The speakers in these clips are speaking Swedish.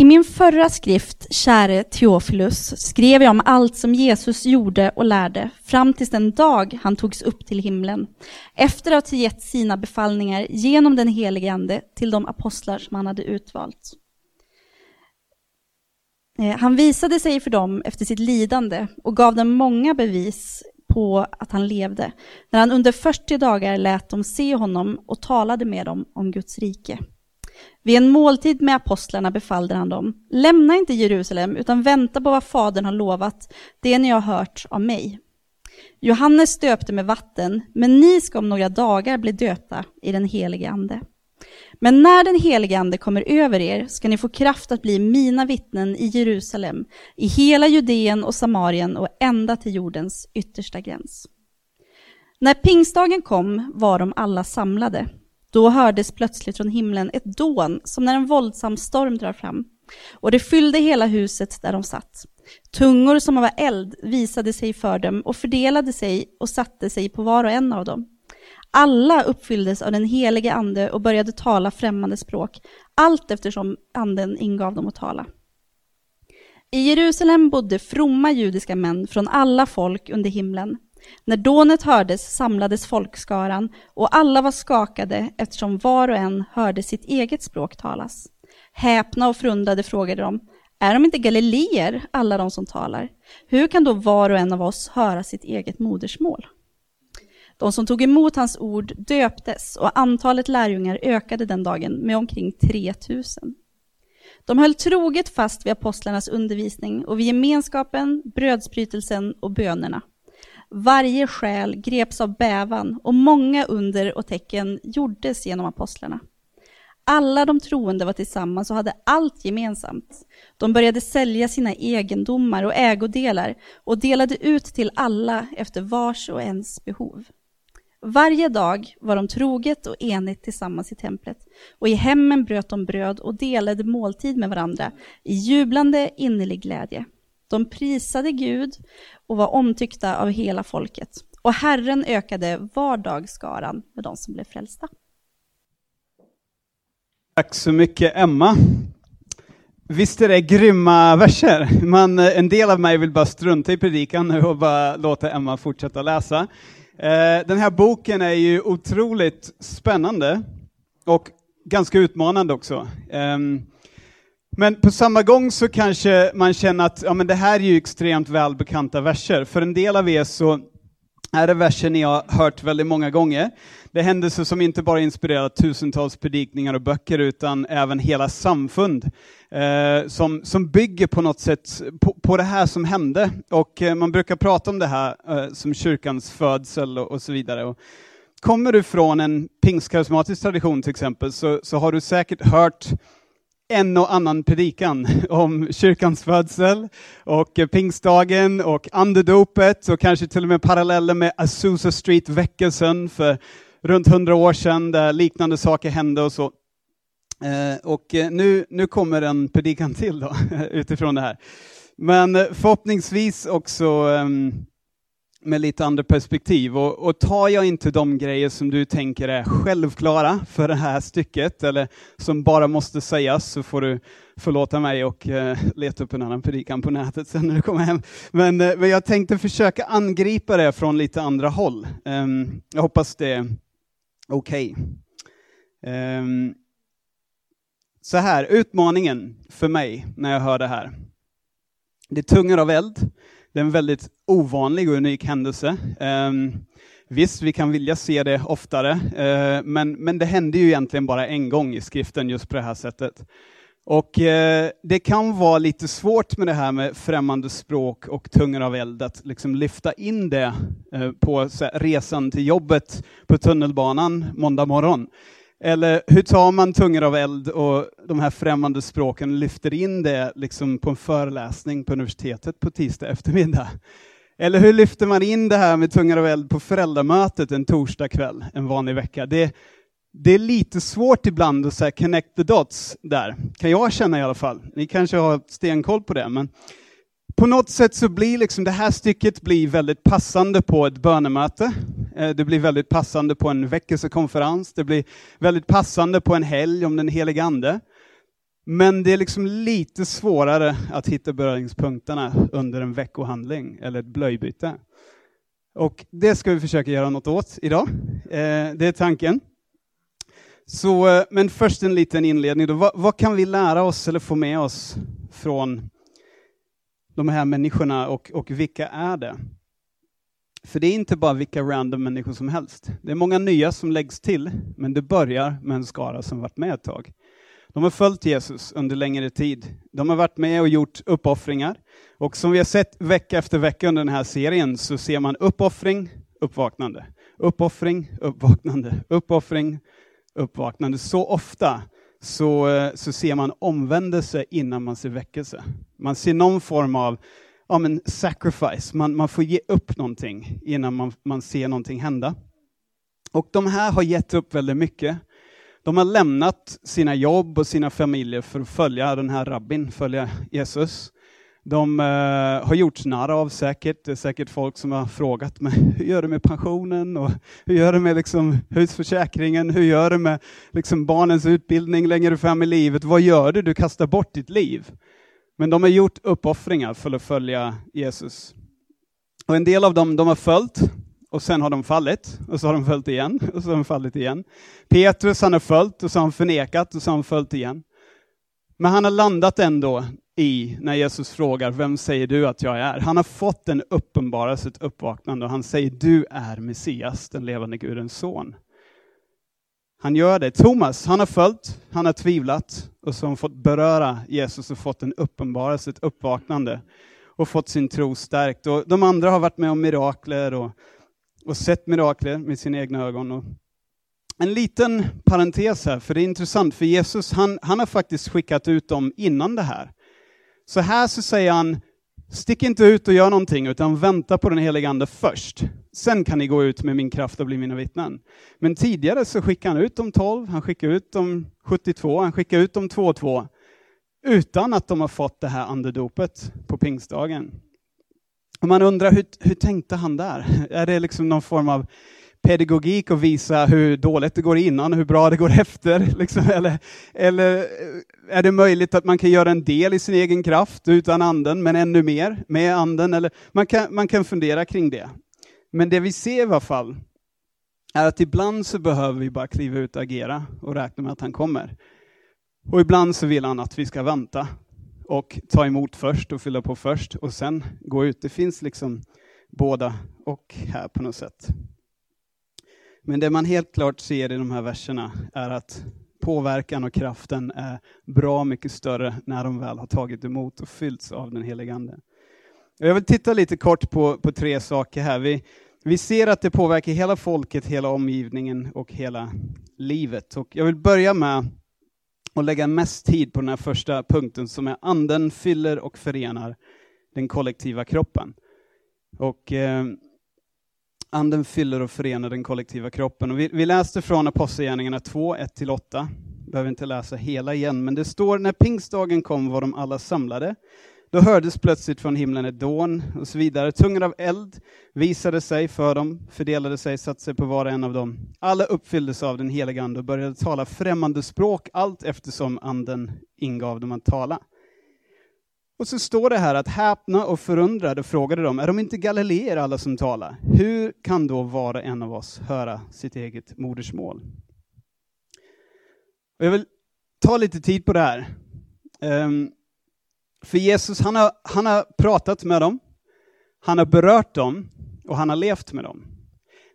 I min förra skrift, käre Theophilus, skrev jag om allt som Jesus gjorde och lärde fram till den dag han togs upp till himlen, efter att ha gett sina befallningar genom den helige Ande till de apostlar som han hade utvalt. Eh, han visade sig för dem efter sitt lidande och gav dem många bevis på att han levde, när han under 40 dagar lät dem se honom och talade med dem om Guds rike. Vid en måltid med apostlarna befallde han dem, lämna inte Jerusalem, utan vänta på vad Fadern har lovat, det ni har hört av mig. Johannes döpte med vatten, men ni ska om några dagar bli döpta i den helige Ande. Men när den helige Ande kommer över er ska ni få kraft att bli mina vittnen i Jerusalem, i hela Judeen och Samarien och ända till jordens yttersta gräns. När pingstdagen kom var de alla samlade. Då hördes plötsligt från himlen ett dån som när en våldsam storm drar fram. Och det fyllde hela huset där de satt. Tungor som av eld visade sig för dem och fördelade sig och satte sig på var och en av dem. Alla uppfylldes av den helige ande och började tala främmande språk, allt eftersom anden ingav dem att tala. I Jerusalem bodde fromma judiska män från alla folk under himlen. När dånet hördes samlades folkskaran och alla var skakade eftersom var och en hörde sitt eget språk talas. Häpna och förundrade frågade de, är de inte galileer, alla de som talar? Hur kan då var och en av oss höra sitt eget modersmål? De som tog emot hans ord döptes och antalet lärjungar ökade den dagen med omkring 3000. De höll troget fast vid apostlarnas undervisning och vid gemenskapen, brödsbrytelsen och bönerna. Varje själ greps av bävan och många under och tecken gjordes genom apostlarna. Alla de troende var tillsammans och hade allt gemensamt. De började sälja sina egendomar och ägodelar och delade ut till alla efter vars och ens behov. Varje dag var de troget och enigt tillsammans i templet, och i hemmen bröt de bröd och delade måltid med varandra i jublande innerlig glädje. De prisade Gud och var omtyckta av hela folket, och Herren ökade vardagsskaran med de som blev frälsta. Tack så mycket Emma. Visst är det grymma verser? Man, en del av mig vill bara strunta i predikan nu och bara låta Emma fortsätta läsa. Eh, den här boken är ju otroligt spännande och ganska utmanande också. Ehm, men på samma gång så kanske man känner att ja, men det här är ju extremt välbekanta verser. För en del av er så är det verser ni har hört väldigt många gånger. Det är händelser som inte bara inspirerat tusentals predikningar och böcker, utan även hela samfund eh, som, som bygger på något sätt på, på det här som hände. Och eh, man brukar prata om det här eh, som kyrkans födsel och, och så vidare. Och kommer du från en pingstkarismatisk tradition till exempel, så, så har du säkert hört en och annan predikan om kyrkans födsel och pingstdagen och andedopet och kanske till och med paralleller med Azusa Street-väckelsen för runt hundra år sedan där liknande saker hände och så. Eh, och eh, nu, nu kommer en predikan till då, utifrån det här. Men eh, förhoppningsvis också um, med lite andra perspektiv. Och, och tar jag inte de grejer som du tänker är självklara för det här stycket, eller som bara måste sägas, så får du förlåta mig och eh, leta upp en annan predikan på nätet sen när du kommer hem. Men, eh, men jag tänkte försöka angripa det från lite andra håll. Um, jag hoppas det är okej. Okay. Um, så här, utmaningen för mig när jag hör det här. Det är tungor av eld, det är en väldigt ovanlig och unik händelse. Ehm, visst, vi kan vilja se det oftare, eh, men, men det händer ju egentligen bara en gång i skriften just på det här sättet. Och eh, det kan vara lite svårt med det här med främmande språk och tungor av eld, att liksom lyfta in det eh, på här, resan till jobbet på tunnelbanan måndag morgon. Eller hur tar man tungor av eld och de här främmande språken och lyfter in det liksom på en föreläsning på universitetet på tisdag eftermiddag? Eller hur lyfter man in det här med tungor av eld på föräldramötet en torsdag kväll, en vanlig vecka? Det, det är lite svårt ibland att så connect the dots där, kan jag känna i alla fall. Ni kanske har stenkoll på det, men på något sätt så blir liksom det här stycket blir väldigt passande på ett bönemöte. Eh, det blir väldigt passande på en väckelsekonferens. Det blir väldigt passande på en helg om den helige Ande. Men det är liksom lite svårare att hitta beröringspunkterna under en veckohandling eller ett blöjbyte. Och det ska vi försöka göra något åt idag. Eh, det är tanken. Så, eh, men först en liten inledning. Då. Vad, vad, kan vi lära oss eller få med oss från de här människorna och, och vilka är det? För det är inte bara vilka random människor som helst. Det är många nya som läggs till, men det börjar med en skara som varit med ett tag. De har följt Jesus under längre tid. De har varit med och gjort uppoffringar. Och som vi har sett vecka efter vecka under den här serien så ser man uppoffring, uppvaknande. Uppoffring, uppvaknande, uppoffring, uppvaknande. Så ofta så, eh, så ser man omvändelse innan man ser väckelse. Man ser någon form av ja, men sacrifice, man, man får ge upp någonting innan man, man ser någonting hända. Och de här har gett upp väldigt mycket. De har lämnat sina jobb och sina familjer för att följa den här rabbin, följa Jesus. De uh, har gjorts narr av säkert. Det är säkert folk som har frågat mig, hur gör du med pensionen? Och hur gör du med liksom, husförsäkringen? Hur gör du med liksom, barnens utbildning längre fram i livet? Vad gör du? Du kastar bort ditt liv. Men de har gjort uppoffringar för att följa Jesus. Och en del av dem de har följt, och sen har de fallit, och så har de följt igen, och så har de fallit igen. Petrus han har följt, och så har han förnekat, och så har han följt igen. Men han har landat ändå i, när Jesus frågar, vem säger du att jag är? Han har fått en uppenbarelse, ett uppvaknande, och han säger, du är Messias, den levande Gudens son. Han gör det. Thomas, han har följt, han har tvivlat, och så har han fått beröra Jesus och fått en uppenbarelse, ett uppvaknande, och fått sin tro stärkt. Och de andra har varit med om mirakler och, och sett mirakler med sina egna ögon. Och en liten parentes här, för det är intressant, för Jesus han, han har faktiskt skickat ut dem innan det här. Så här så säger han, stick inte ut och gör någonting, utan vänta på den helige Ande först. Sen kan ni gå ut med min kraft och bli mina vittnen. Men tidigare så skickade han ut de 12, han skickade ut de 72, han skickade ut de 2-2, utan att de har fått det här andedopet på pingstdagen. Och man undrar, hur, hur tänkte han där? Är det liksom någon form av pedagogik och visa hur dåligt det går innan och hur bra det går efter? Liksom, eller, eller eh, är det möjligt att man kan göra en del i sin egen kraft utan anden, men ännu mer med anden? Eller, man, kan, man kan fundera kring det. Men det vi ser i alla fall är att ibland så behöver vi bara kliva ut och agera och räkna med att han kommer. Och ibland så vill han att vi ska vänta och ta emot först och fylla på först och sen gå ut. Det finns liksom båda och här på något sätt. Men det man helt klart ser i de här verserna är att påverkan och kraften är bra mycket större när de väl har tagit emot och fyllts av den helige Ande. Jag vill titta lite kort på, på tre saker här. Vi, vi ser att det påverkar hela folket, hela omgivningen och hela livet. Och jag vill börja med att lägga mest tid på den här första punkten som är anden fyller och förenar den kollektiva kroppen. Och eh, Anden fyller och förenar den kollektiva kroppen. Och vi, vi läste från Apostlagärningarna 2, 1-8. Behöver inte läsa hela igen, men det står när pingstdagen kom var de alla samlade. Då hördes plötsligt från himlen ett dån och så vidare. Tungor av eld visade sig för dem, fördelade sig, satte sig på var och en av dem. Alla uppfylldes av den heliga Ande och började tala främmande språk allt eftersom Anden ingav dem att tala. Och så står det här att häpna och förundrade frågade de, är de inte galileer alla som talar? Hur kan då var och en av oss höra sitt eget modersmål? Och jag vill ta lite tid på det här. Um, för Jesus, han har, han har pratat med dem, han har berört dem och han har levt med dem.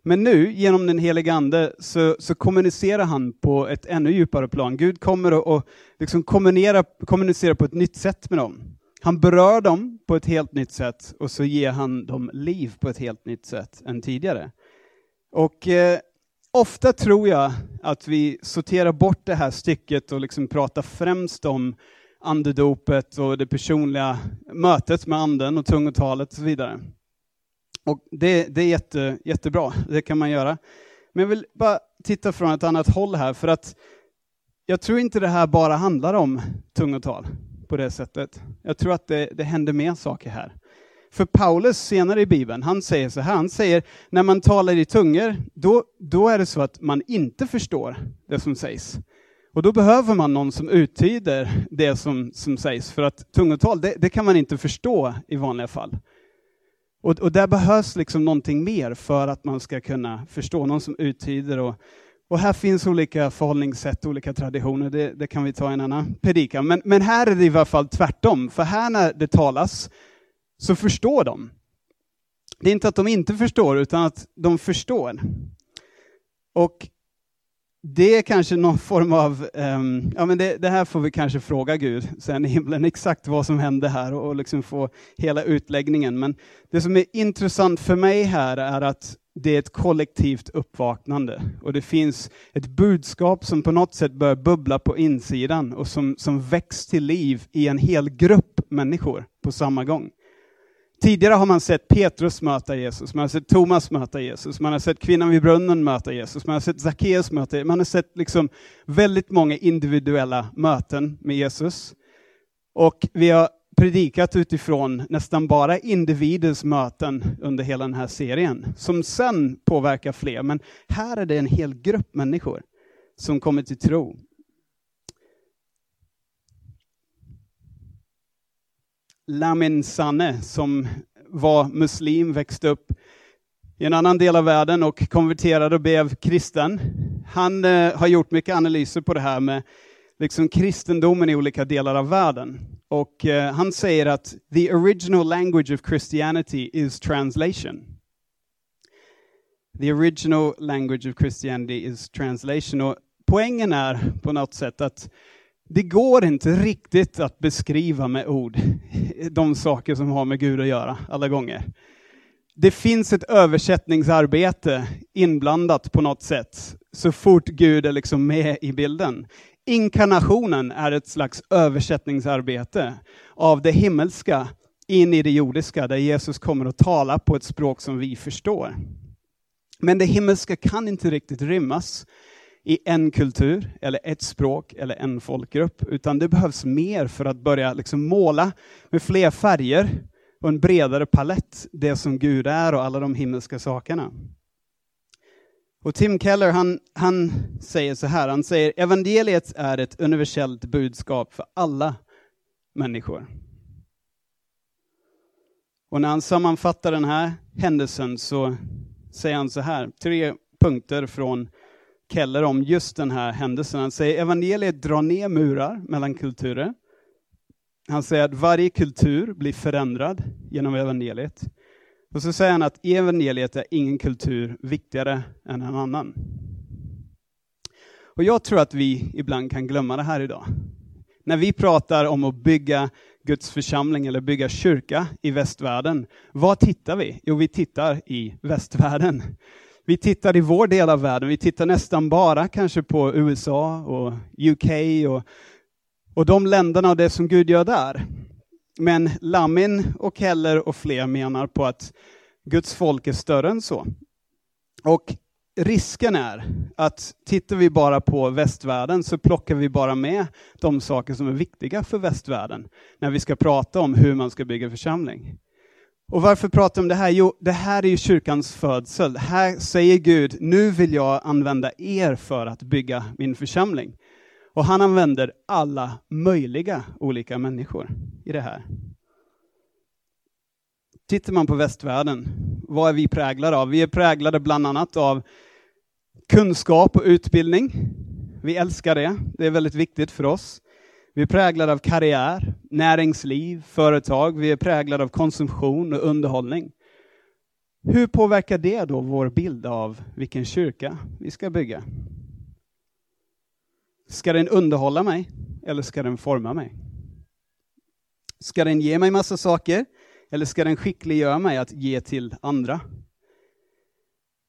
Men nu, genom den helige Ande, så, så kommunicerar han på ett ännu djupare plan. Gud kommer och liksom kommunicera, på ett nytt sätt med dem. Han berör dem på ett helt nytt sätt och så ger han dem liv på ett helt nytt sätt än tidigare. Och eh, ofta tror jag att vi sorterar bort det här stycket och liksom pratar främst om andedopet och det personliga mötet med anden och tungotalet och så vidare. Och det, det är jätte, jättebra, det kan man göra. Men jag vill bara titta från ett annat håll här, för att jag tror inte det här bara handlar om tungotal på det sättet. Jag tror att det, det händer mer saker här. För Paulus senare i Bibeln, han säger så här, han säger när man talar i tungor, då, då är det så att man inte förstår det som sägs. Och då behöver man någon som uttyder det som, som sägs, för att tungotal, det, det kan man inte förstå i vanliga fall. Och, och där behövs liksom någonting mer för att man ska kunna förstå, någon som uttyder. Och, och här finns olika förhållningssätt, olika traditioner, det, det kan vi ta i en annan predikan. Men, men här är det i alla fall tvärtom, för här när det talas så förstår de. Det är inte att de inte förstår, utan att de förstår. Och det är kanske någon form av, um, ja men det, det, här får vi kanske fråga Gud sen i himlen, exakt vad som hände här och, och liksom få hela utläggningen. Men det som är intressant för mig här är att det är ett kollektivt uppvaknande och det finns ett budskap som på något sätt börjar bubbla på insidan och som, som väcks till liv i en hel grupp människor på samma gång. Tidigare har man sett Petrus möta Jesus, man har sett Thomas möta Jesus, man har sett kvinnan vid brunnen möta Jesus, man har sett Sackeus möta Jesus, man har sett liksom väldigt många individuella möten med Jesus. Och vi har predikat utifrån nästan bara individers möten under hela den här serien, som sen påverkar fler. Men här är det en hel grupp människor som kommer till tro. Lamin Sanne, som var muslim, växte upp i en annan del av världen och konverterade och blev kristen. Han eh, har gjort mycket analyser på det här med liksom kristendomen i olika delar av världen. Och eh, han säger att the original language of Christianity is translation. The original language of Christianity is translation. Och poängen är på något sätt att det går inte riktigt att beskriva med ord de saker som har med Gud att göra alla gånger. Det finns ett översättningsarbete inblandat på något sätt så fort Gud är liksom med i bilden. Inkarnationen är ett slags översättningsarbete av det himmelska in i det jordiska, där Jesus kommer att tala på ett språk som vi förstår. Men det himmelska kan inte riktigt rymmas i en kultur, eller ett språk, eller en folkgrupp, utan det behövs mer för att börja liksom måla med fler färger och en bredare palett, det som Gud är och alla de himmelska sakerna. Och Tim Keller han, han säger så här, han säger evangeliet är ett universellt budskap för alla människor. Och när han sammanfattar den här händelsen så säger han så här, tre punkter från Keller om just den här händelsen. Han säger evangeliet drar ner murar mellan kulturer. Han säger att varje kultur blir förändrad genom evangeliet. Och så säger han att i evangeliet är ingen kultur viktigare än en annan. Och jag tror att vi ibland kan glömma det här idag. När vi pratar om att bygga Guds församling eller bygga kyrka i västvärlden, vad tittar vi? Jo, vi tittar i västvärlden. Vi tittar i vår del av världen, vi tittar nästan bara kanske på USA och UK och, och de länderna och det som Gud gör där. Men Lamin och Keller och fler menar på att Guds folk är större än så. Och risken är att tittar vi bara på västvärlden så plockar vi bara med de saker som är viktiga för västvärlden när vi ska prata om hur man ska bygga församling. Och varför pratar jag om det här? Jo, det här är ju kyrkans födsel. Här säger Gud, nu vill jag använda er för att bygga min församling. Och han använder alla möjliga olika människor i det här. Tittar man på västvärlden, vad är vi präglade av? Vi är präglade bland annat av kunskap och utbildning. Vi älskar det, det är väldigt viktigt för oss. Vi är präglade av karriär, näringsliv, företag. Vi är präglade av konsumtion och underhållning. Hur påverkar det då vår bild av vilken kyrka vi ska bygga? Ska den underhålla mig eller ska den forma mig? Ska den ge mig massa saker eller ska den skickliggöra mig att ge till andra?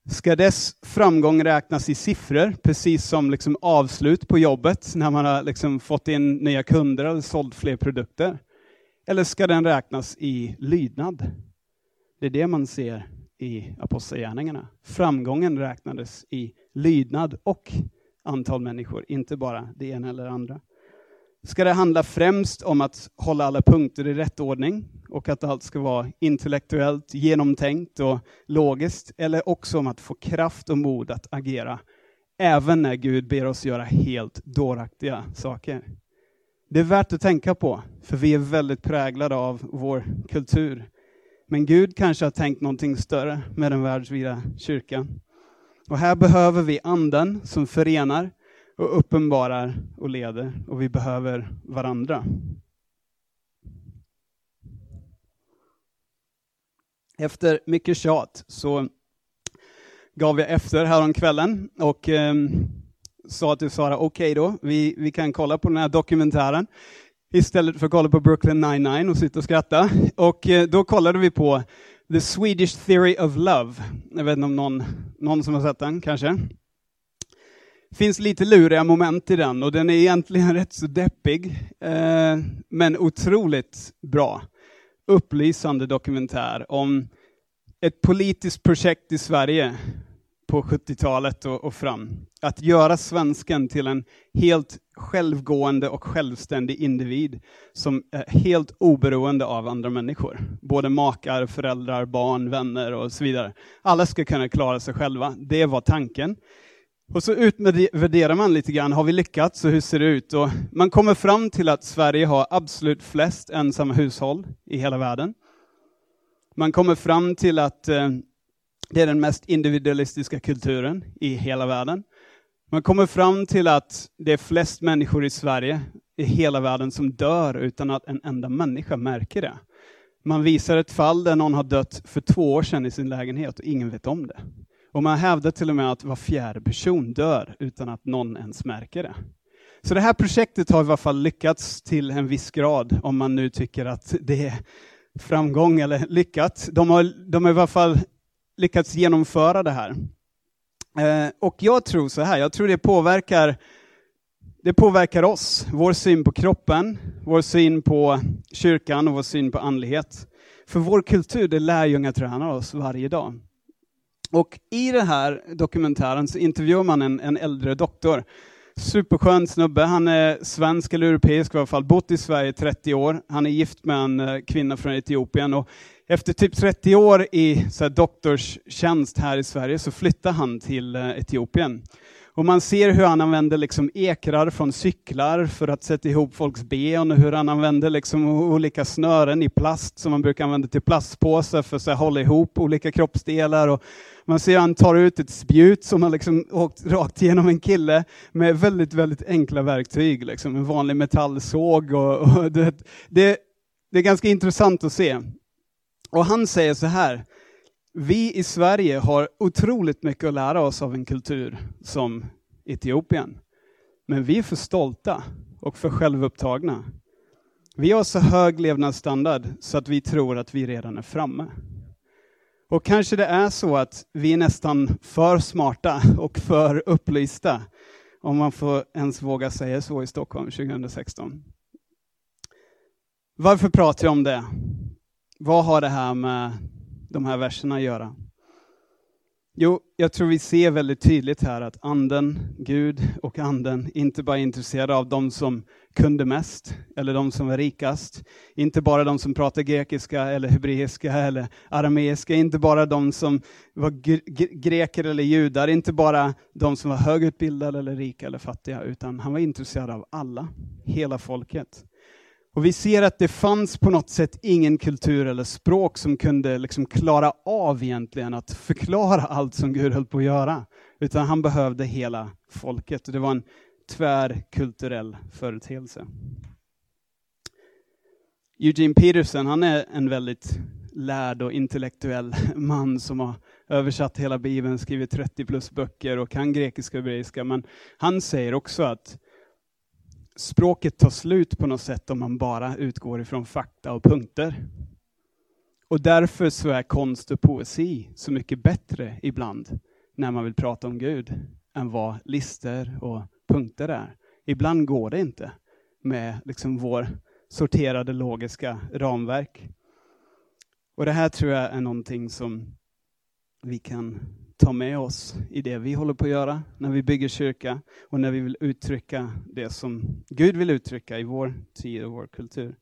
Ska dess framgång räknas i siffror, precis som liksom avslut på jobbet när man har liksom fått in nya kunder eller sålt fler produkter? Eller ska den räknas i lydnad? Det är det man ser i Apostlagärningarna. Framgången räknades i lydnad och antal människor, inte bara det ena eller andra. Ska det handla främst om att hålla alla punkter i rätt ordning och att allt ska vara intellektuellt genomtänkt och logiskt, eller också om att få kraft och mod att agera även när Gud ber oss göra helt dåraktiga saker. Det är värt att tänka på, för vi är väldigt präglade av vår kultur. Men Gud kanske har tänkt någonting större med den världsvida kyrkan. Och här behöver vi anden som förenar och uppenbarar och leder, och vi behöver varandra. Efter mycket tjat så gav jag efter häromkvällen och eh, sa till Sara, okej okay då, vi, vi kan kolla på den här dokumentären istället för att kolla på Brooklyn 99 och sitta och skratta. Och eh, då kollade vi på The Swedish Theory of Love. Jag vet inte om någon, någon som har sett den, kanske? Det finns lite luriga moment i den och den är egentligen rätt så deppig, eh, men otroligt bra. Upplysande dokumentär om ett politiskt projekt i Sverige på 70-talet och, och, fram. Att göra svensken till en helt självgående och självständig individ som är helt oberoende av andra människor. Både makar, föräldrar, barn, vänner och så vidare. Alla ska kunna klara sig själva. Det var tanken. Och så utvärderar man lite grann, har vi lyckats och hur ser det ut? Och man kommer fram till att Sverige har absolut flest ensamma hushåll i hela världen. Man kommer fram till att eh, det är den mest individualistiska kulturen i hela världen. Man kommer fram till att det är flest människor i Sverige, i hela världen, som dör utan att en enda människa märker det. Man visar ett fall där någon har dött för två år sedan i sin lägenhet och ingen vet om det. Och man hävdar till och med att var fjärde person dör utan att någon ens märker det. Så det här projektet har i alla fall lyckats till en viss grad, om man nu tycker att det är framgång eller lyckat. De har, de har i alla fall lyckats genomföra det här. Eh, och jag tror så här, jag tror det påverkar, det påverkar oss, vår syn på kroppen, vår syn på kyrkan och vår syn på andlighet. För vår kultur, det lärjungatränar oss varje dag. Och i den här dokumentären så intervjuar man en, en äldre doktor. Superskön snubbe, han är svensk eller europeisk i alla fall, bott i Sverige i 30 år. Han är gift med en eh, kvinna från Etiopien och efter typ 30 år i så här, doktorstjänst här i Sverige så flyttar han till eh, Etiopien. Och man ser hur han använder liksom ekrar från cyklar för att sätta ihop folks ben och hur han använder liksom olika snören i plast som man brukar använda till plastpåsar för att hålla ihop olika kroppsdelar. Och man ser hur han tar ut ett spjut som har liksom åkt rakt igenom en kille med väldigt, väldigt enkla verktyg, liksom en vanlig metallsåg. Och, och det, det, det är ganska intressant att se. Och han säger så här, vi i Sverige har otroligt mycket att lära oss av en kultur som Etiopien. Men vi är för stolta och för självupptagna. Vi har så hög levnadsstandard så att vi tror att vi redan är framme. Och kanske det är så att vi är nästan för smarta och för upplysta, om man får ens våga säga så i Stockholm 2016. Varför pratar jag om det? Vad har det här med de här verserna göra? Jo, jag tror vi ser väldigt tydligt här att anden, Gud och anden inte bara är intresserade av de som kunde mest, eller de som var rikast. Inte bara de som pratade grekiska, eller hebreiska, eller arameiska. Inte bara de som var greker eller judar. Inte bara de som var högutbildade, eller rika eller fattiga. Utan han var intresserad av alla, hela folket. Och vi ser att det fanns på något sätt ingen kultur eller språk som kunde liksom klara av egentligen att förklara allt som Gud höll på att göra. Utan han behövde hela folket. Det var en tvärkulturell företeelse. Eugene Peterson, han är en väldigt lärd och intellektuell man som har översatt hela Bibeln, skrivit 30 plus böcker och kan grekiska och hebreiska. Men han säger också att språket tar slut på något sätt om man bara utgår ifrån fakta och punkter. Och därför så är konst och poesi så mycket bättre ibland när man vill prata om Gud än vad lister och punkter är. Ibland går det inte med liksom vår sorterade logiska ramverk. Och det här tror jag är någonting som vi kan ta med oss i det vi håller på att göra när vi bygger kyrka och när vi vill uttrycka det som Gud vill uttrycka i vår tid och vår kultur.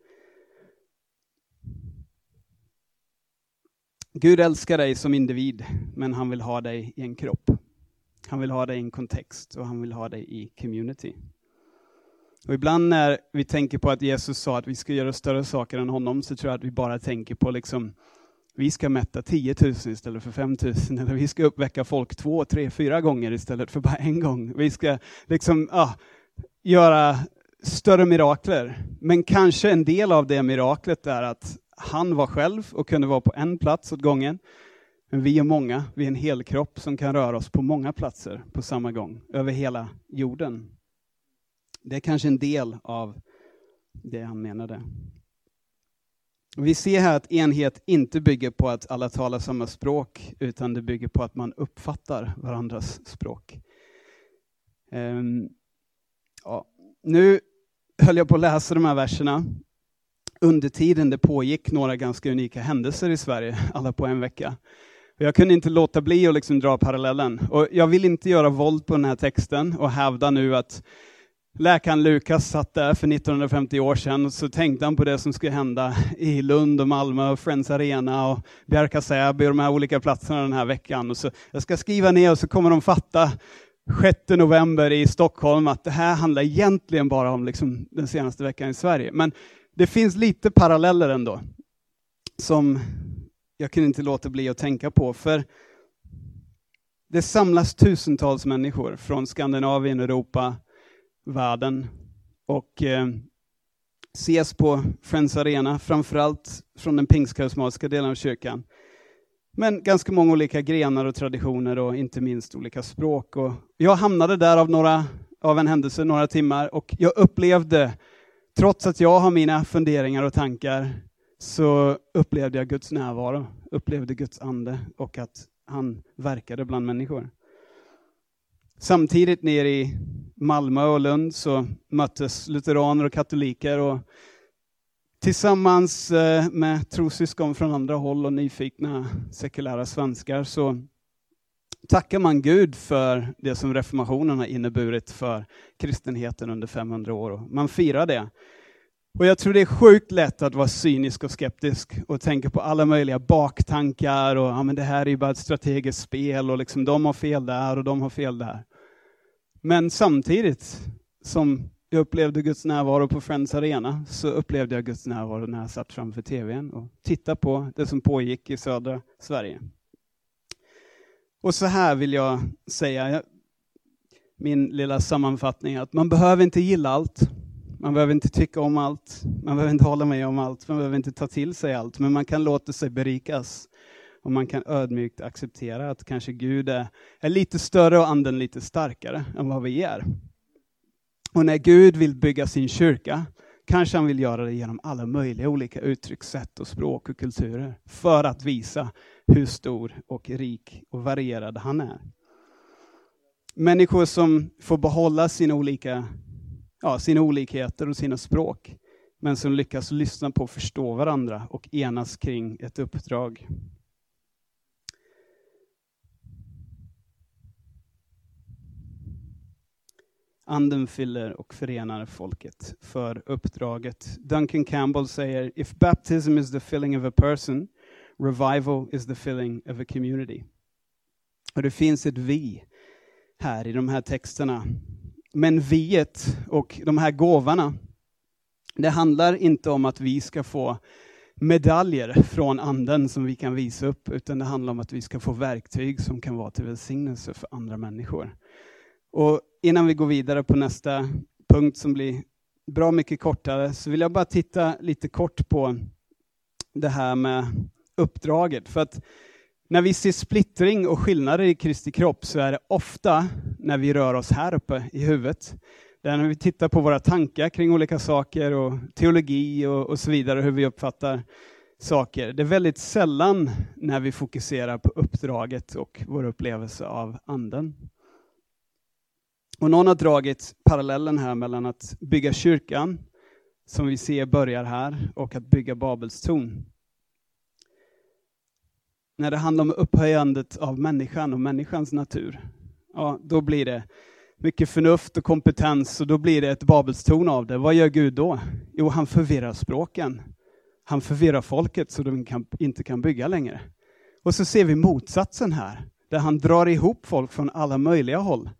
Gud älskar dig som individ, men han vill ha dig i en kropp. Han vill ha dig i en kontext och han vill ha dig i community. Och ibland när vi tänker på att Jesus sa att vi ska göra större saker än honom, så tror jag att vi bara tänker på liksom, vi ska mätta 10 000 istället för 5 000, eller vi ska uppväcka folk två, tre, fyra gånger istället för bara en gång. Vi ska liksom, ah, göra större mirakler. Men kanske en del av det miraklet är att han var själv och kunde vara på en plats åt gången. Men vi är många, vi är en hel kropp som kan röra oss på många platser på samma gång, över hela jorden. Det är kanske en del av det han menade. Vi ser här att enhet inte bygger på att alla talar samma språk, utan det bygger på att man uppfattar varandras språk. Um, ja. Nu höll jag på att läsa de här verserna. Under tiden det pågick några ganska unika händelser i Sverige, alla på en vecka. Jag kunde inte låta bli att liksom dra parallellen. Och jag vill inte göra våld på den här texten och hävda nu att läkaren Lukas satt där för 1950 år sedan och så tänkte han på det som skulle hända i Lund och Malmö och Friends Arena och Bjärka Säby och de här olika platserna den här veckan. Och så, jag ska skriva ner och så kommer de fatta 6 november i Stockholm att det här handlar egentligen bara om liksom den senaste veckan i Sverige. Men det finns lite paralleller ändå som jag kunde inte låta bli att tänka på. För det samlas tusentals människor från Skandinavien, Europa, världen och eh, ses på Friends Arena, framförallt från den pingstkarismatiska delen av kyrkan. Men ganska många olika grenar och traditioner och inte minst olika språk. Och jag hamnade där av, några, av en händelse, några timmar, och jag upplevde, trots att jag har mina funderingar och tankar, så upplevde jag Guds närvaro, upplevde Guds ande och att han verkade bland människor. Samtidigt nere i Malmö och Lund så möttes lutheraner och katoliker och tillsammans eh, med trossyskon från andra håll och nyfikna sekulära svenskar så tackar man Gud för det som reformationen har inneburit för kristenheten under 500 år. Man firar det. Och jag tror det är sjukt lätt att vara cynisk och skeptisk och tänka på alla möjliga baktankar och ja, men det här är ju bara ett strategiskt spel och liksom de har fel där och de har fel där. Men samtidigt som jag upplevde Guds närvaro på Friends Arena så upplevde jag Guds närvaro när jag satt framför tvn och tittade på det som pågick i södra Sverige. Och så här vill jag säga, min lilla sammanfattning, att man behöver inte gilla allt. Man behöver inte tycka om allt, man behöver inte hålla med om allt, man behöver inte ta till sig allt, men man kan låta sig berikas. Och man kan ödmjukt acceptera att kanske Gud är, är lite större och anden lite starkare än vad vi är. Och när Gud vill bygga sin kyrka, kanske han vill göra det genom alla möjliga olika uttryckssätt och språk och kulturer, för att visa hur stor och rik och varierad han är. Människor som får behålla sina olika ja, sina olikheter och sina språk, men som lyckas lyssna på och förstå varandra och enas kring ett uppdrag. Anden fyller och förenar folket för uppdraget. Duncan Campbell säger, if baptism is the filling of a person, revival is the filling of a community. Och det finns ett vi här i de här texterna men viet och de här gåvorna, det handlar inte om att vi ska få medaljer från anden som vi kan visa upp, utan det handlar om att vi ska få verktyg som kan vara till välsignelse för andra människor. Och innan vi går vidare på nästa punkt som blir bra mycket kortare, så vill jag bara titta lite kort på det här med uppdraget. För att när vi ser splittring och skillnader i Kristi kropp så är det ofta när vi rör oss här uppe i huvudet. Det är när vi tittar på våra tankar kring olika saker och teologi och, och så vidare, hur vi uppfattar saker. Det är väldigt sällan när vi fokuserar på uppdraget och vår upplevelse av anden. Och någon har dragit parallellen här mellan att bygga kyrkan, som vi ser börjar här, och att bygga Babels torn när det handlar om upphöjandet av människan och människans natur, ja, då blir det mycket förnuft och kompetens och då blir det ett babelstorn av det. Vad gör Gud då? Jo, han förvirrar språken. Han förvirrar folket så de kan, inte kan bygga längre. Och så ser vi motsatsen här. där han drar ihop folk från alla möjliga håll.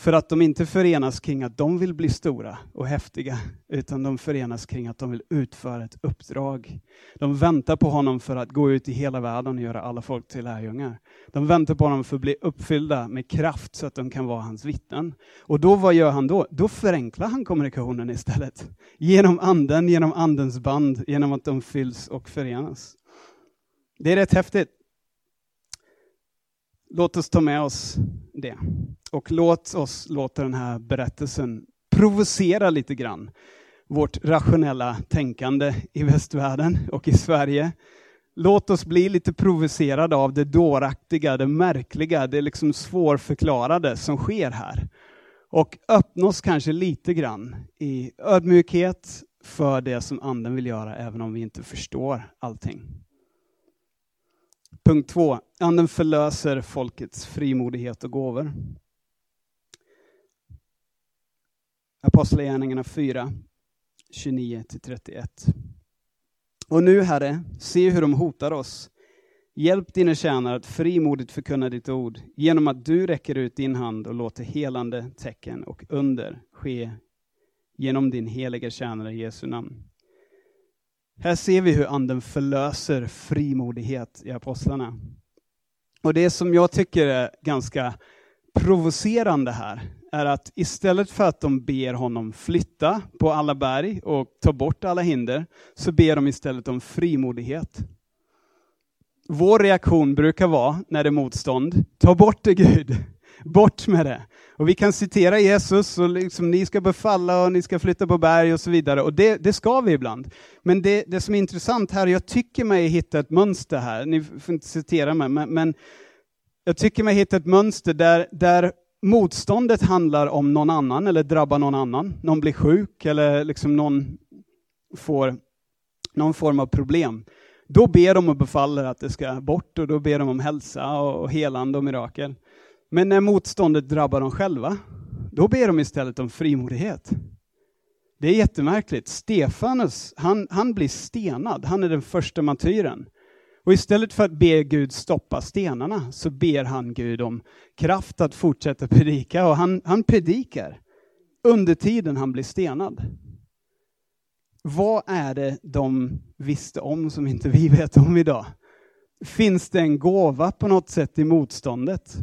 För att de inte förenas kring att de vill bli stora och häftiga, utan de förenas kring att de vill utföra ett uppdrag. De väntar på honom för att gå ut i hela världen och göra alla folk till lärjungar. De väntar på honom för att bli uppfyllda med kraft så att de kan vara hans vittnen. Och då, vad gör han då? Då förenklar han kommunikationen istället. Genom anden, genom andens band, genom att de fylls och förenas. Det är rätt häftigt. Låt oss ta med oss det. Och låt oss låta den här berättelsen provocera lite grann vårt rationella tänkande i västvärlden och i Sverige. Låt oss bli lite provocerade av det dåraktiga, det märkliga, det liksom svårförklarade som sker här. Och öppna oss kanske lite grann i ödmjukhet för det som anden vill göra, även om vi inte förstår allting. Punkt två. Anden förlöser folkets frimodighet och gåvor. Apostlagärningarna 4, 29-31. Och nu, Herre, se hur de hotar oss. Hjälp dina tjänare att frimodigt förkunna ditt ord genom att du räcker ut din hand och låter helande tecken och under ske genom din heliga tjänare Jesu namn. Här ser vi hur anden förlöser frimodighet i apostlarna. Och det som jag tycker är ganska provocerande här är att istället för att de ber honom flytta på alla berg och ta bort alla hinder, så ber de istället om frimodighet. Vår reaktion brukar vara, när det är motstånd, ta bort det Gud. Bort med det. Och vi kan citera Jesus och liksom, ni ska befalla och ni ska flytta på berg och så vidare. Och det, det ska vi ibland. Men det, det som är intressant här, jag tycker mig hitta ett mönster här, ni får inte citera mig, men, men jag tycker mig hitta ett mönster där, där motståndet handlar om någon annan eller drabbar någon annan. Någon blir sjuk eller liksom någon får någon form av problem. Då ber de och befaller att det ska bort och då ber de om hälsa och helande och mirakel. Men när motståndet drabbar dem själva, då ber de istället om frimodighet. Det är jättemärkligt. Stefanus, han, han blir stenad. Han är den första martyren. Och istället för att be Gud stoppa stenarna så ber han Gud om kraft att fortsätta predika och han, han predikar under tiden han blir stenad. Vad är det de visste om som inte vi vet om idag? Finns det en gåva på något sätt i motståndet?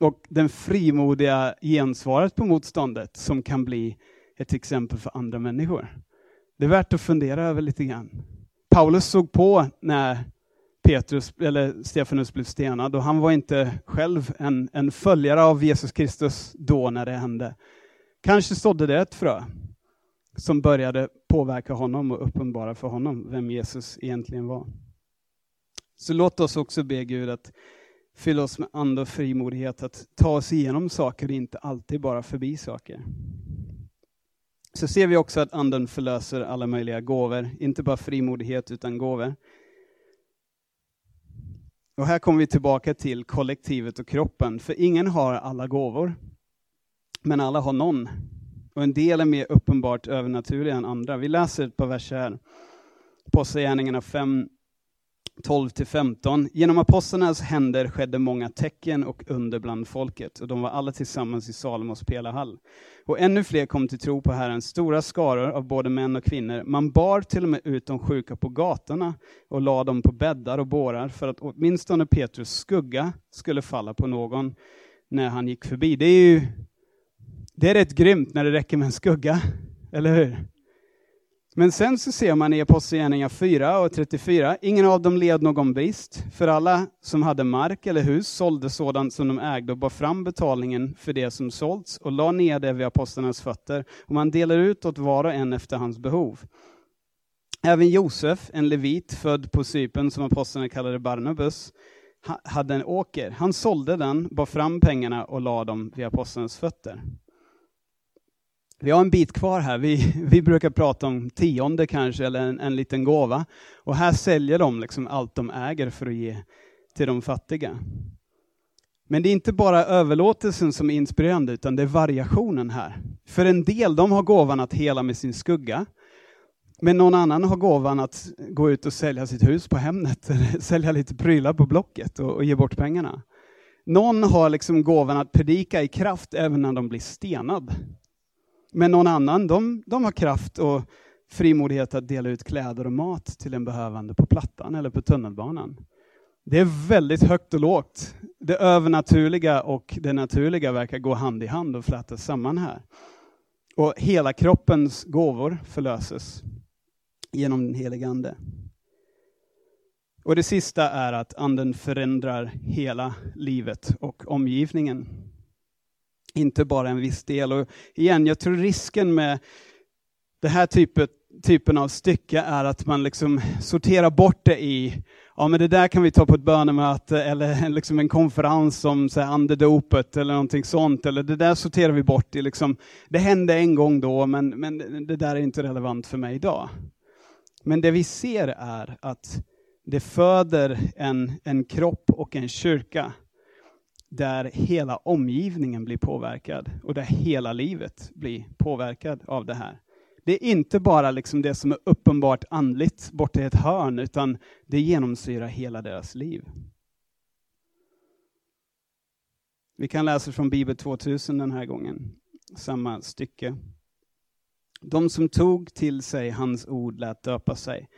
Och den frimodiga gensvaret på motståndet som kan bli ett exempel för andra människor. Det är värt att fundera över lite grann. Paulus såg på när Petrus, eller Stefanus blev stenad och han var inte själv en, en följare av Jesus Kristus då när det hände. Kanske sådde det ett frö som började påverka honom och uppenbara för honom vem Jesus egentligen var. Så låt oss också be Gud att fylla oss med ande och frimodighet att ta oss igenom saker och inte alltid bara förbi saker. Så ser vi också att anden förlöser alla möjliga gåvor, inte bara frimodighet utan gåvor. Och här kommer vi tillbaka till kollektivet och kroppen, för ingen har alla gåvor. Men alla har någon. Och en del är mer uppenbart övernaturliga än andra. Vi läser ett par verser här. Apostlagärningarna 5, 12-15. Genom apostlarnas händer skedde många tecken och under bland folket, och de var alla tillsammans i Salomos pelarhall. Och ännu fler kom till tro på Herren, stora skaror av både män och kvinnor. Man bar till och med ut de sjuka på gatorna och lade dem på bäddar och bårar, för att åtminstone Petrus skugga skulle falla på någon när han gick förbi. Det är ju det är rätt grymt när det räcker med en skugga, eller hur? Men sen så ser man i Apostlagärningarna 4 och 34, ingen av dem led någon brist, för alla som hade mark eller hus sålde sådant som de ägde och bar fram betalningen för det som sålts och la ner det vid apostlarnas fötter, och man delar ut åt var och en efter hans behov. Även Josef, en levit född på Cypern som apostlarna kallade Barnabas, hade en åker. Han sålde den, bar fram pengarna och la dem vid apostlarnas fötter. Vi har en bit kvar här. Vi, vi brukar prata om tionde kanske, eller en, en liten gåva. Och här säljer de liksom allt de äger för att ge till de fattiga. Men det är inte bara överlåtelsen som är inspirerande, utan det är variationen här. För en del, de har gåvan att hela med sin skugga. Men någon annan har gåvan att gå ut och sälja sitt hus på Hemnet, sälja lite prylar på Blocket och, och ge bort pengarna. Någon har liksom gåvan att predika i kraft även när de blir stenad. Men någon annan, de, de har kraft och frimodighet att dela ut kläder och mat till en behövande på Plattan eller på tunnelbanan. Det är väldigt högt och lågt. Det övernaturliga och det naturliga verkar gå hand i hand och flätas samman här. Och hela kroppens gåvor förlöses genom den helige Ande. Och det sista är att anden förändrar hela livet och omgivningen. Inte bara en viss del. Och igen, jag tror risken med den här typet, typen av stycke är att man liksom sorterar bort det i, ja men det där kan vi ta på ett bönemöte eller liksom en konferens om så här, andedopet eller någonting sånt. Eller det där sorterar vi bort Det, liksom, det hände en gång då men, men det där är inte relevant för mig idag. Men det vi ser är att det föder en, en kropp och en kyrka där hela omgivningen blir påverkad och där hela livet blir påverkad av det här. Det är inte bara liksom det som är uppenbart andligt borta i ett hörn, utan det genomsyrar hela deras liv. Vi kan läsa från Bibel 2000 den här gången, samma stycke. De som tog till sig hans ord lät döpa sig.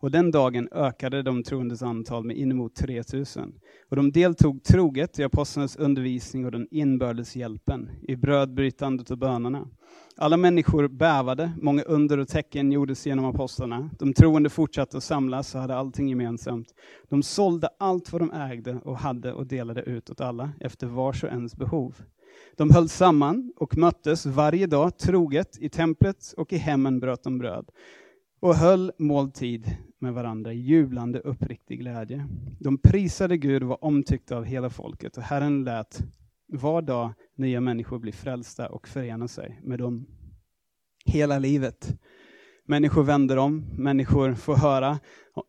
Och den dagen ökade de troendes antal med inemot 3000. Och de deltog troget i apostlarnas undervisning och den inbördes hjälpen, i brödbrytandet och bönerna. Alla människor bävade, många under och tecken gjordes genom apostlarna. De troende fortsatte att samlas och hade allting gemensamt. De sålde allt vad de ägde och hade och delade ut åt alla, efter vars och ens behov. De höll samman och möttes varje dag troget i templet och i hemmen bröt de bröd och höll måltid med varandra i jublande uppriktig glädje. De prisade Gud och var omtyckta av hela folket och Herren lät var dag nya människor bli frälsta och förena sig med dem hela livet. Människor vänder om, människor får höra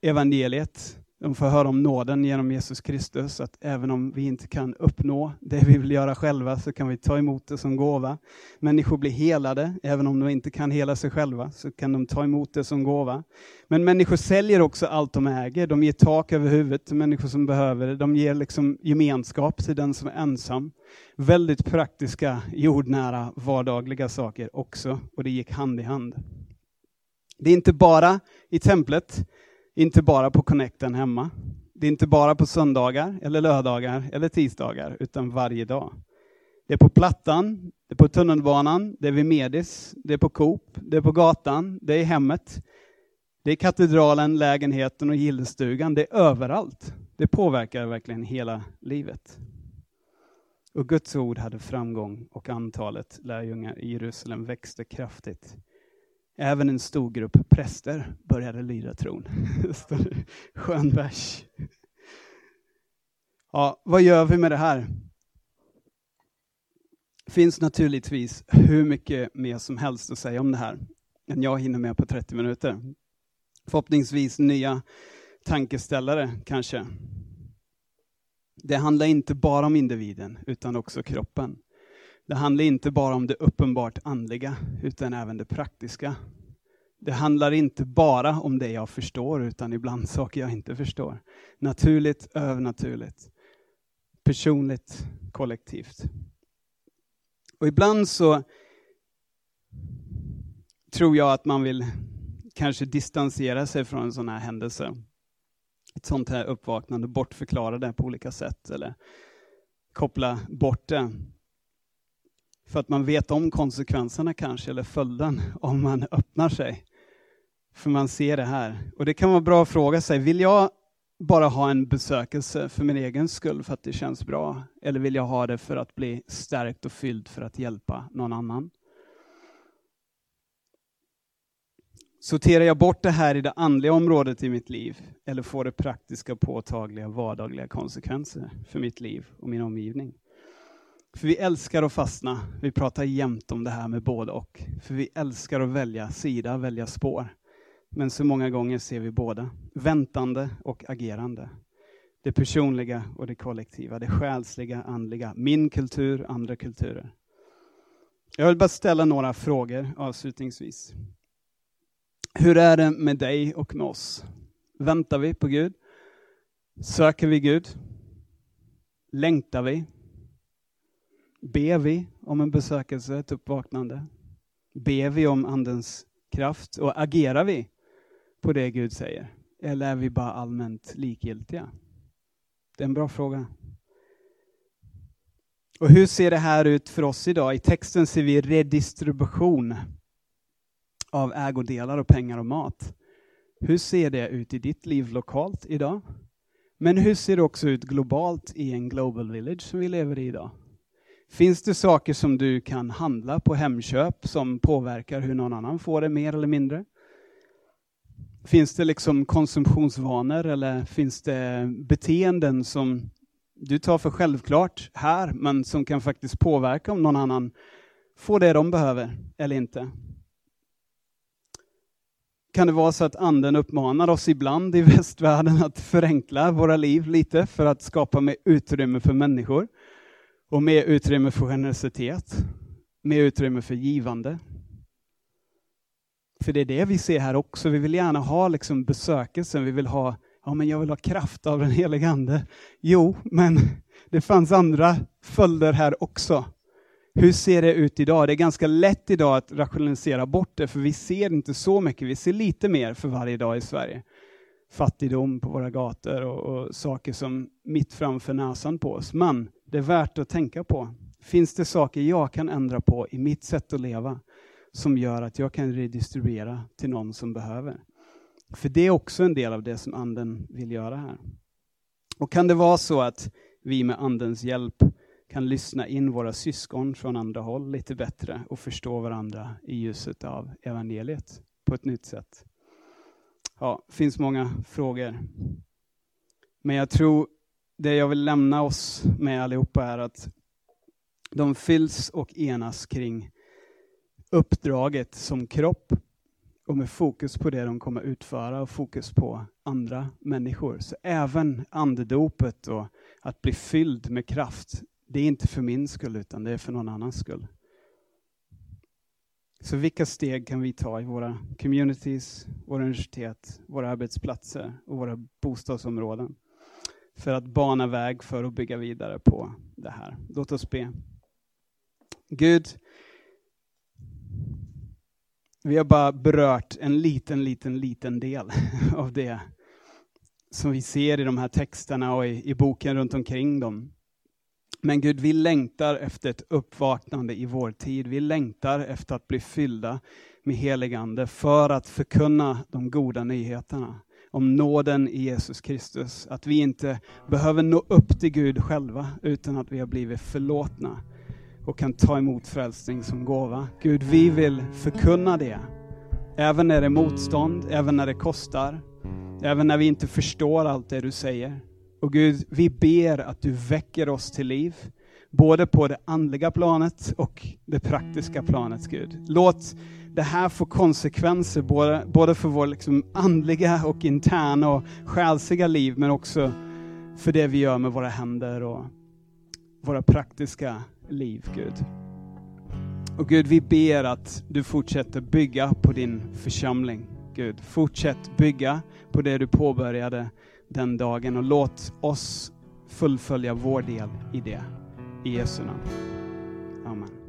evangeliet, de får höra om nåden genom Jesus Kristus, att även om vi inte kan uppnå det vi vill göra själva, så kan vi ta emot det som gåva. Människor blir helade, även om de inte kan hela sig själva, så kan de ta emot det som gåva. Men människor säljer också allt de äger, de ger tak över huvudet till människor som behöver det, de ger liksom gemenskap till den som är ensam. Väldigt praktiska, jordnära, vardagliga saker också, och det gick hand i hand. Det är inte bara i templet, inte bara på connecten hemma. Det är inte bara på söndagar, eller lördagar eller tisdagar, utan varje dag. Det är på Plattan, det är på tunnelbanan, det är vid Medis, det är på Coop, det är på gatan, det är i hemmet. Det är katedralen, lägenheten och gillestugan. Det är överallt. Det påverkar verkligen hela livet. Och Guds ord hade framgång och antalet lärjungar i Jerusalem växte kraftigt. Även en stor grupp präster började lyda tron. Skön vers. Ja, vad gör vi med det här? Det finns naturligtvis hur mycket mer som helst att säga om det här, än jag hinner med på 30 minuter. Förhoppningsvis nya tankeställare kanske. Det handlar inte bara om individen, utan också kroppen. Det handlar inte bara om det uppenbart andliga, utan även det praktiska. Det handlar inte bara om det jag förstår, utan ibland saker jag inte förstår. Naturligt, övernaturligt. Personligt, kollektivt. Och ibland så tror jag att man vill kanske distansera sig från en sån här händelse. Ett sånt här uppvaknande, bortförklara det på olika sätt, eller koppla bort det. För att man vet om konsekvenserna kanske, eller följden, om man öppnar sig. För man ser det här. Och det kan vara bra att fråga sig, vill jag bara ha en besökelse för min egen skull, för att det känns bra? Eller vill jag ha det för att bli stärkt och fylld för att hjälpa någon annan? Sorterar jag bort det här i det andliga området i mitt liv, eller får det praktiska, påtagliga, vardagliga konsekvenser för mitt liv och min omgivning? För vi älskar att fastna. Vi pratar jämt om det här med både och. För vi älskar att välja sida, välja spår. Men så många gånger ser vi båda. Väntande och agerande. Det personliga och det kollektiva. Det själsliga, andliga. Min kultur, andra kulturer. Jag vill bara ställa några frågor avslutningsvis. Hur är det med dig och med oss? Väntar vi på Gud? Söker vi Gud? Längtar vi? Ber vi om en besökelse, ett uppvaknande? Ber vi om Andens kraft och agerar vi på det Gud säger? Eller är vi bara allmänt likgiltiga? Det är en bra fråga. Och hur ser det här ut för oss idag? I texten ser vi redistribution av ägodelar och pengar och mat. Hur ser det ut i ditt liv lokalt idag? Men hur ser det också ut globalt i en global village som vi lever i idag? Finns det saker som du kan handla på Hemköp som påverkar hur någon annan får det mer eller mindre? Finns det liksom konsumtionsvanor eller finns det beteenden som du tar för självklart här, men som kan faktiskt påverka om någon annan får det de behöver eller inte? Kan det vara så att anden uppmanar oss ibland i västvärlden att förenkla våra liv lite för att skapa mer utrymme för människor? Och mer utrymme för generositet, mer utrymme för givande. För det är det vi ser här också. Vi vill gärna ha liksom besökelsen, vi vill ha, ja men jag vill ha kraft av den helige Ande. Jo, men det fanns andra följder här också. Hur ser det ut idag? Det är ganska lätt idag att rationalisera bort det, för vi ser inte så mycket. Vi ser lite mer för varje dag i Sverige. Fattigdom på våra gator och, och saker som mitt framför näsan på oss. Men det är värt att tänka på. Finns det saker jag kan ändra på i mitt sätt att leva som gör att jag kan redistribuera till någon som behöver? För det är också en del av det som anden vill göra här. Och kan det vara så att vi med andens hjälp kan lyssna in våra syskon från andra håll lite bättre och förstå varandra i ljuset av evangeliet på ett nytt sätt? Ja, det finns många frågor. Men jag tror det jag vill lämna oss med allihopa är att de fylls och enas kring uppdraget som kropp och med fokus på det de kommer utföra och fokus på andra människor. Så även andedopet och att bli fylld med kraft, det är inte för min skull utan det är för någon annans skull. Så vilka steg kan vi ta i våra communities, våra universitet, våra arbetsplatser och våra bostadsområden? För att bana väg för att bygga vidare på det här. Låt oss be. Gud, vi har bara berört en liten, liten, liten del av det som vi ser i de här texterna och i, i boken runt omkring dem. Men Gud, vi längtar efter ett uppvaknande i vår tid. Vi längtar efter att bli fyllda med heligande för att förkunna de goda nyheterna om nåden i Jesus Kristus. Att vi inte behöver nå upp till Gud själva, utan att vi har blivit förlåtna och kan ta emot frälsning som gåva. Gud, vi vill förkunna det. Även när det är motstånd, även när det kostar, även när vi inte förstår allt det du säger. Och Gud, vi ber att du väcker oss till liv, både på det andliga planet och det praktiska planet, Gud. Låt det här får konsekvenser både, både för vår liksom andliga och interna och själsliga liv, men också för det vi gör med våra händer och våra praktiska liv, Gud. Och Gud, vi ber att du fortsätter bygga på din församling. Gud, fortsätt bygga på det du påbörjade den dagen och låt oss fullfölja vår del i det. I Jesu namn. Amen.